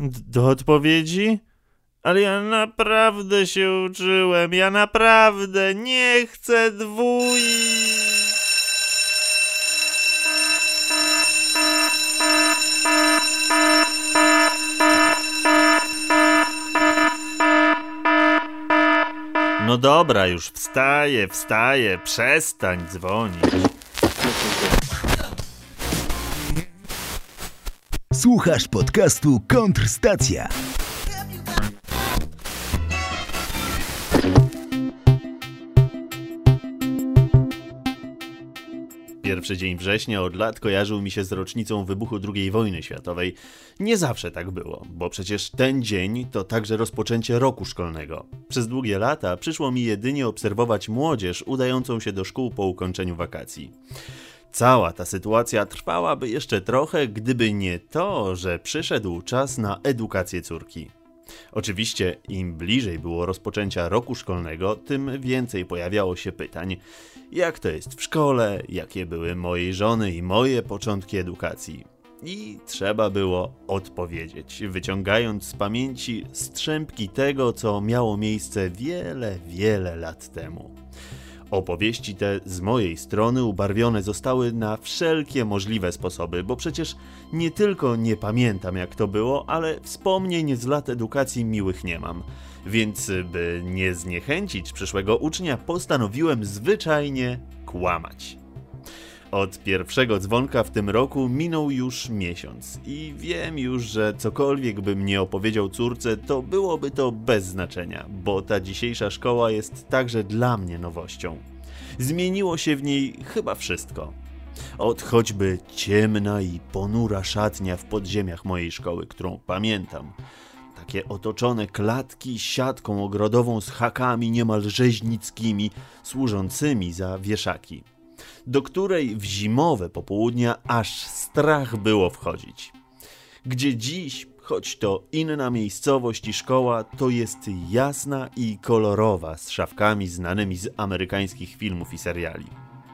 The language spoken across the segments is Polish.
do odpowiedzi? Ale ja naprawdę się uczyłem, ja naprawdę nie chcę dwój. No dobra, już wstaję, wstaję, przestań dzwonić. Słuchasz podcastu Kontrstacja. Pierwszy dzień września od lat kojarzył mi się z rocznicą wybuchu II wojny światowej. Nie zawsze tak było, bo przecież ten dzień to także rozpoczęcie roku szkolnego. Przez długie lata przyszło mi jedynie obserwować młodzież udającą się do szkół po ukończeniu wakacji. Cała ta sytuacja trwałaby jeszcze trochę, gdyby nie to, że przyszedł czas na edukację córki. Oczywiście, im bliżej było rozpoczęcia roku szkolnego, tym więcej pojawiało się pytań. Jak to jest w szkole, jakie były mojej żony i moje początki edukacji. I trzeba było odpowiedzieć, wyciągając z pamięci strzępki tego, co miało miejsce wiele, wiele lat temu. Opowieści te z mojej strony ubarwione zostały na wszelkie możliwe sposoby, bo przecież nie tylko nie pamiętam jak to było, ale wspomnień z lat edukacji miłych nie mam. Więc by nie zniechęcić przyszłego ucznia, postanowiłem zwyczajnie kłamać. Od pierwszego dzwonka w tym roku minął już miesiąc i wiem już, że cokolwiek bym nie opowiedział córce, to byłoby to bez znaczenia, bo ta dzisiejsza szkoła jest także dla mnie nowością. Zmieniło się w niej chyba wszystko. Od choćby ciemna i ponura szatnia w podziemiach mojej szkoły, którą pamiętam. Takie otoczone klatki siatką ogrodową z hakami niemal rzeźnickimi, służącymi za wieszaki do której w zimowe popołudnia aż strach było wchodzić. Gdzie dziś, choć to inna miejscowość i szkoła, to jest jasna i kolorowa, z szafkami znanymi z amerykańskich filmów i seriali.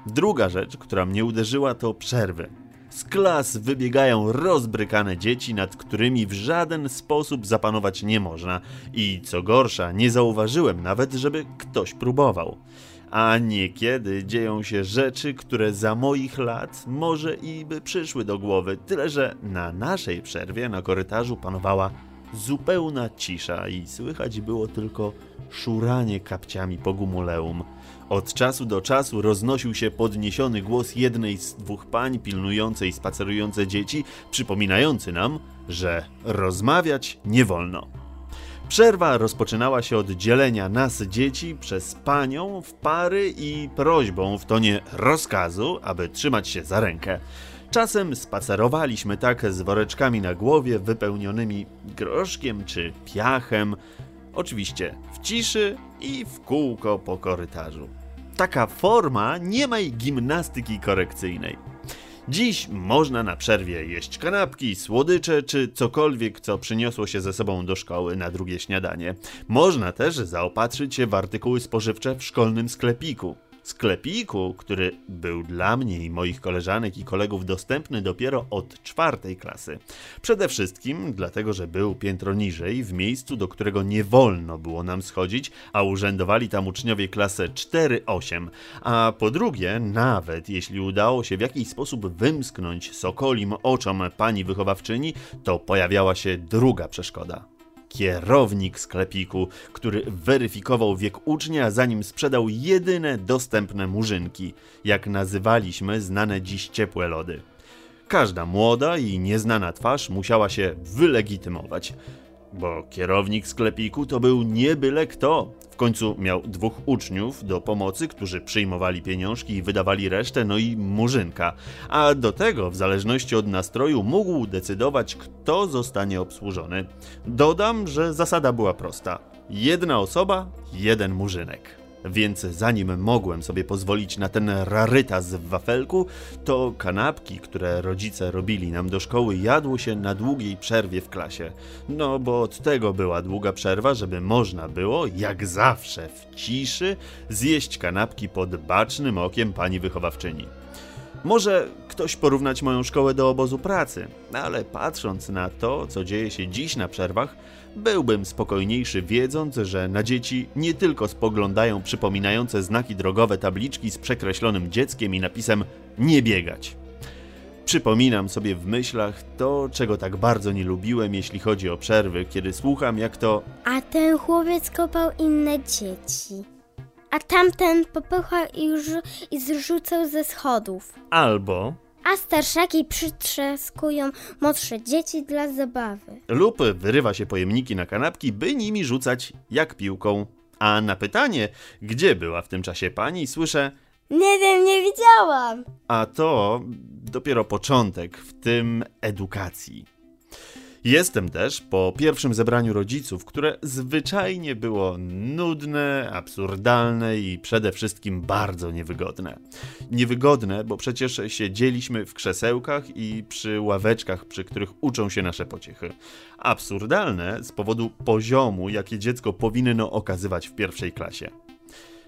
Druga rzecz, która mnie uderzyła, to przerwy. Z klas wybiegają rozbrykane dzieci, nad którymi w żaden sposób zapanować nie można i co gorsza, nie zauważyłem nawet, żeby ktoś próbował a niekiedy dzieją się rzeczy, które za moich lat może i by przyszły do głowy, tyle że na naszej przerwie na korytarzu panowała zupełna cisza i słychać było tylko szuranie kapciami po gumuleum. Od czasu do czasu roznosił się podniesiony głos jednej z dwóch pań pilnującej spacerujące dzieci, przypominający nam, że rozmawiać nie wolno. Przerwa rozpoczynała się od dzielenia nas dzieci przez panią w pary i prośbą w tonie rozkazu, aby trzymać się za rękę. Czasem spacerowaliśmy tak z woreczkami na głowie wypełnionymi groszkiem czy piachem, oczywiście w ciszy i w kółko po korytarzu. Taka forma nie ma gimnastyki korekcyjnej. Dziś można na przerwie jeść kanapki, słodycze czy cokolwiek, co przyniosło się ze sobą do szkoły na drugie śniadanie. Można też zaopatrzyć się w artykuły spożywcze w szkolnym sklepiku sklepiku, który był dla mnie i moich koleżanek i kolegów dostępny dopiero od czwartej klasy. Przede wszystkim dlatego, że był piętro niżej, w miejscu, do którego nie wolno było nam schodzić, a urzędowali tam uczniowie klasy 4-8. A po drugie, nawet jeśli udało się w jakiś sposób wymsknąć sokolim oczom pani wychowawczyni, to pojawiała się druga przeszkoda kierownik sklepiku, który weryfikował wiek ucznia, zanim sprzedał jedyne dostępne murzynki, jak nazywaliśmy znane dziś ciepłe lody. Każda młoda i nieznana twarz musiała się wylegitymować, bo kierownik sklepiku to był nie byle kto końcu miał dwóch uczniów do pomocy, którzy przyjmowali pieniążki i wydawali resztę, no i murzynka. A do tego, w zależności od nastroju, mógł decydować, kto zostanie obsłużony. Dodam, że zasada była prosta: jedna osoba, jeden murzynek. Więc zanim mogłem sobie pozwolić na ten rarytas w wafelku, to kanapki, które rodzice robili nam do szkoły, jadło się na długiej przerwie w klasie. No bo od tego była długa przerwa, żeby można było, jak zawsze w ciszy, zjeść kanapki pod bacznym okiem pani wychowawczyni. Może ktoś porównać moją szkołę do obozu pracy, ale patrząc na to, co dzieje się dziś na przerwach, byłbym spokojniejszy wiedząc, że na dzieci nie tylko spoglądają przypominające znaki drogowe tabliczki z przekreślonym dzieckiem i napisem nie biegać. Przypominam sobie w myślach to, czego tak bardzo nie lubiłem, jeśli chodzi o przerwy, kiedy słucham, jak to A ten chłopiec kopał inne dzieci. A tamten popychał i, i zrzucał ze schodów. albo A starszaki przytrzaskują młodsze dzieci dla zabawy. lub wyrywa się pojemniki na kanapki, by nimi rzucać jak piłką. A na pytanie, gdzie była w tym czasie pani, słyszę, Nie wiem, nie widziałam. a to dopiero początek, w tym edukacji. Jestem też po pierwszym zebraniu rodziców, które zwyczajnie było nudne, absurdalne i przede wszystkim bardzo niewygodne. Niewygodne, bo przecież siedzieliśmy w krzesełkach i przy ławeczkach, przy których uczą się nasze pociechy. Absurdalne z powodu poziomu, jakie dziecko powinno okazywać w pierwszej klasie.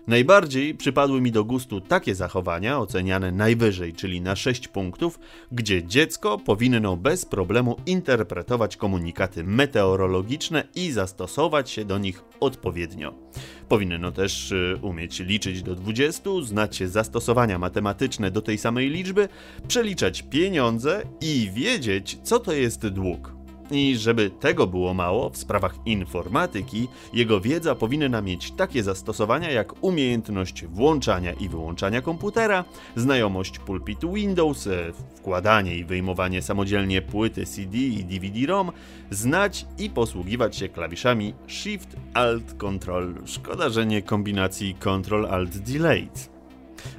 Najbardziej przypadły mi do gustu takie zachowania, oceniane najwyżej, czyli na 6 punktów, gdzie dziecko powinno bez problemu interpretować komunikaty meteorologiczne i zastosować się do nich odpowiednio. Powinno też y, umieć liczyć do 20, znać zastosowania matematyczne do tej samej liczby, przeliczać pieniądze i wiedzieć, co to jest dług. I żeby tego było mało, w sprawach informatyki jego wiedza powinna mieć takie zastosowania jak umiejętność włączania i wyłączania komputera, znajomość pulpitu Windows, wkładanie i wyjmowanie samodzielnie płyty CD i DVD-ROM, znać i posługiwać się klawiszami Shift Alt Control. Szkoda, że nie kombinacji Ctrl Alt Delete.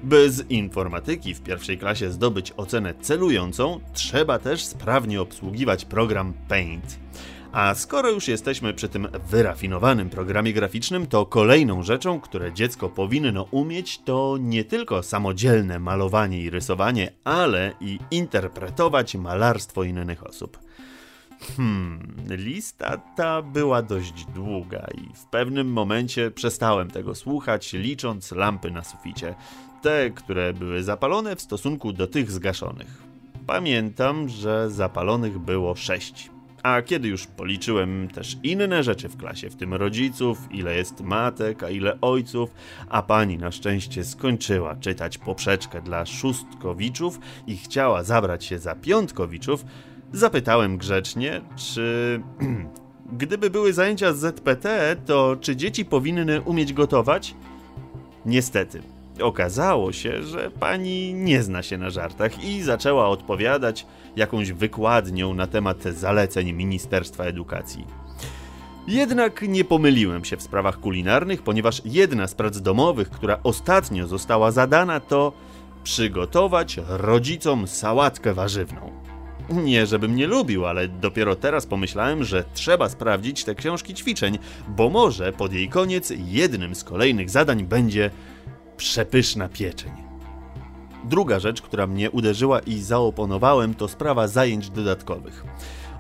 By z informatyki w pierwszej klasie zdobyć ocenę celującą, trzeba też sprawnie obsługiwać program Paint. A skoro już jesteśmy przy tym wyrafinowanym programie graficznym, to kolejną rzeczą, które dziecko powinno umieć, to nie tylko samodzielne malowanie i rysowanie, ale i interpretować malarstwo innych osób. Hmm, lista ta była dość długa i w pewnym momencie przestałem tego słuchać, licząc lampy na suficie. Te, które były zapalone w stosunku do tych zgaszonych. Pamiętam, że zapalonych było sześć. A kiedy już policzyłem też inne rzeczy w klasie, w tym rodziców, ile jest matek, a ile ojców, a pani na szczęście skończyła czytać poprzeczkę dla szóstkowiczów i chciała zabrać się za piątkowiczów, Zapytałem grzecznie, czy gdyby były zajęcia z ZPT, to czy dzieci powinny umieć gotować? Niestety, okazało się, że pani nie zna się na żartach i zaczęła odpowiadać jakąś wykładnią na temat zaleceń Ministerstwa Edukacji. Jednak nie pomyliłem się w sprawach kulinarnych, ponieważ jedna z prac domowych, która ostatnio została zadana, to przygotować rodzicom sałatkę warzywną. Nie, żebym nie lubił, ale dopiero teraz pomyślałem, że trzeba sprawdzić te książki ćwiczeń, bo może pod jej koniec jednym z kolejnych zadań będzie przepyszna pieczeń. Druga rzecz, która mnie uderzyła i zaoponowałem, to sprawa zajęć dodatkowych.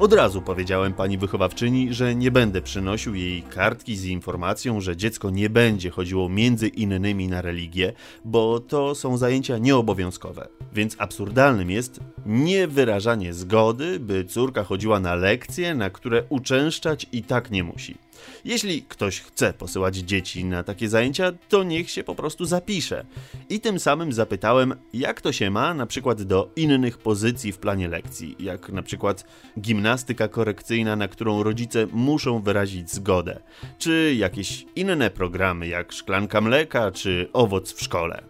Od razu powiedziałem pani wychowawczyni, że nie będę przynosił jej kartki z informacją, że dziecko nie będzie chodziło między innymi na religię, bo to są zajęcia nieobowiązkowe. Więc absurdalnym jest niewyrażanie zgody, by córka chodziła na lekcje, na które uczęszczać i tak nie musi. Jeśli ktoś chce posyłać dzieci na takie zajęcia, to niech się po prostu zapisze. I tym samym zapytałem, jak to się ma na przykład do innych pozycji w planie lekcji, jak na przykład gimnastyka korekcyjna, na którą rodzice muszą wyrazić zgodę, czy jakieś inne programy, jak szklanka mleka, czy owoc w szkole.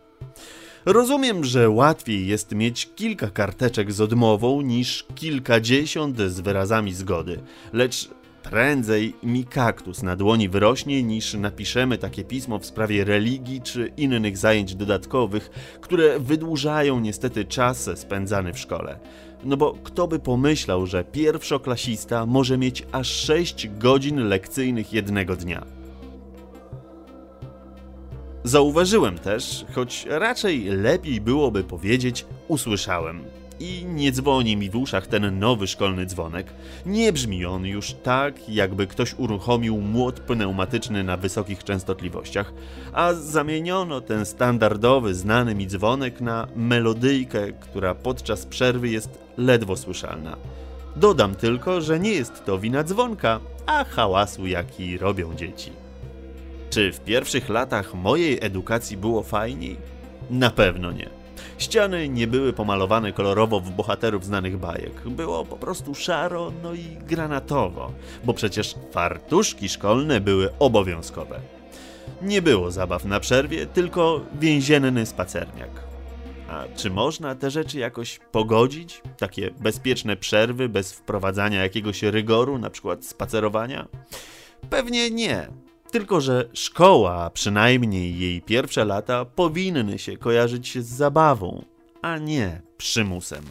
Rozumiem, że łatwiej jest mieć kilka karteczek z odmową niż kilkadziesiąt z wyrazami zgody, lecz prędzej mi kaktus na dłoni wyrośnie niż napiszemy takie pismo w sprawie religii czy innych zajęć dodatkowych, które wydłużają niestety czas spędzany w szkole. No bo kto by pomyślał, że pierwszoklasista może mieć aż 6 godzin lekcyjnych jednego dnia? Zauważyłem też, choć raczej lepiej byłoby powiedzieć, usłyszałem. I nie dzwoni mi w uszach ten nowy szkolny dzwonek. Nie brzmi on już tak, jakby ktoś uruchomił młot pneumatyczny na wysokich częstotliwościach, a zamieniono ten standardowy, znany mi dzwonek na melodyjkę, która podczas przerwy jest ledwo słyszalna. Dodam tylko, że nie jest to wina dzwonka, a hałasu, jaki robią dzieci. Czy w pierwszych latach mojej edukacji było fajniej? Na pewno nie. Ściany nie były pomalowane kolorowo w bohaterów znanych bajek. Było po prostu szaro, no i granatowo, bo przecież fartuszki szkolne były obowiązkowe. Nie było zabaw na przerwie, tylko więzienny spacerniak. A czy można te rzeczy jakoś pogodzić? Takie bezpieczne przerwy bez wprowadzania jakiegoś rygoru, na przykład spacerowania? Pewnie nie. Tylko, że szkoła, przynajmniej jej pierwsze lata, powinny się kojarzyć z zabawą, a nie przymusem.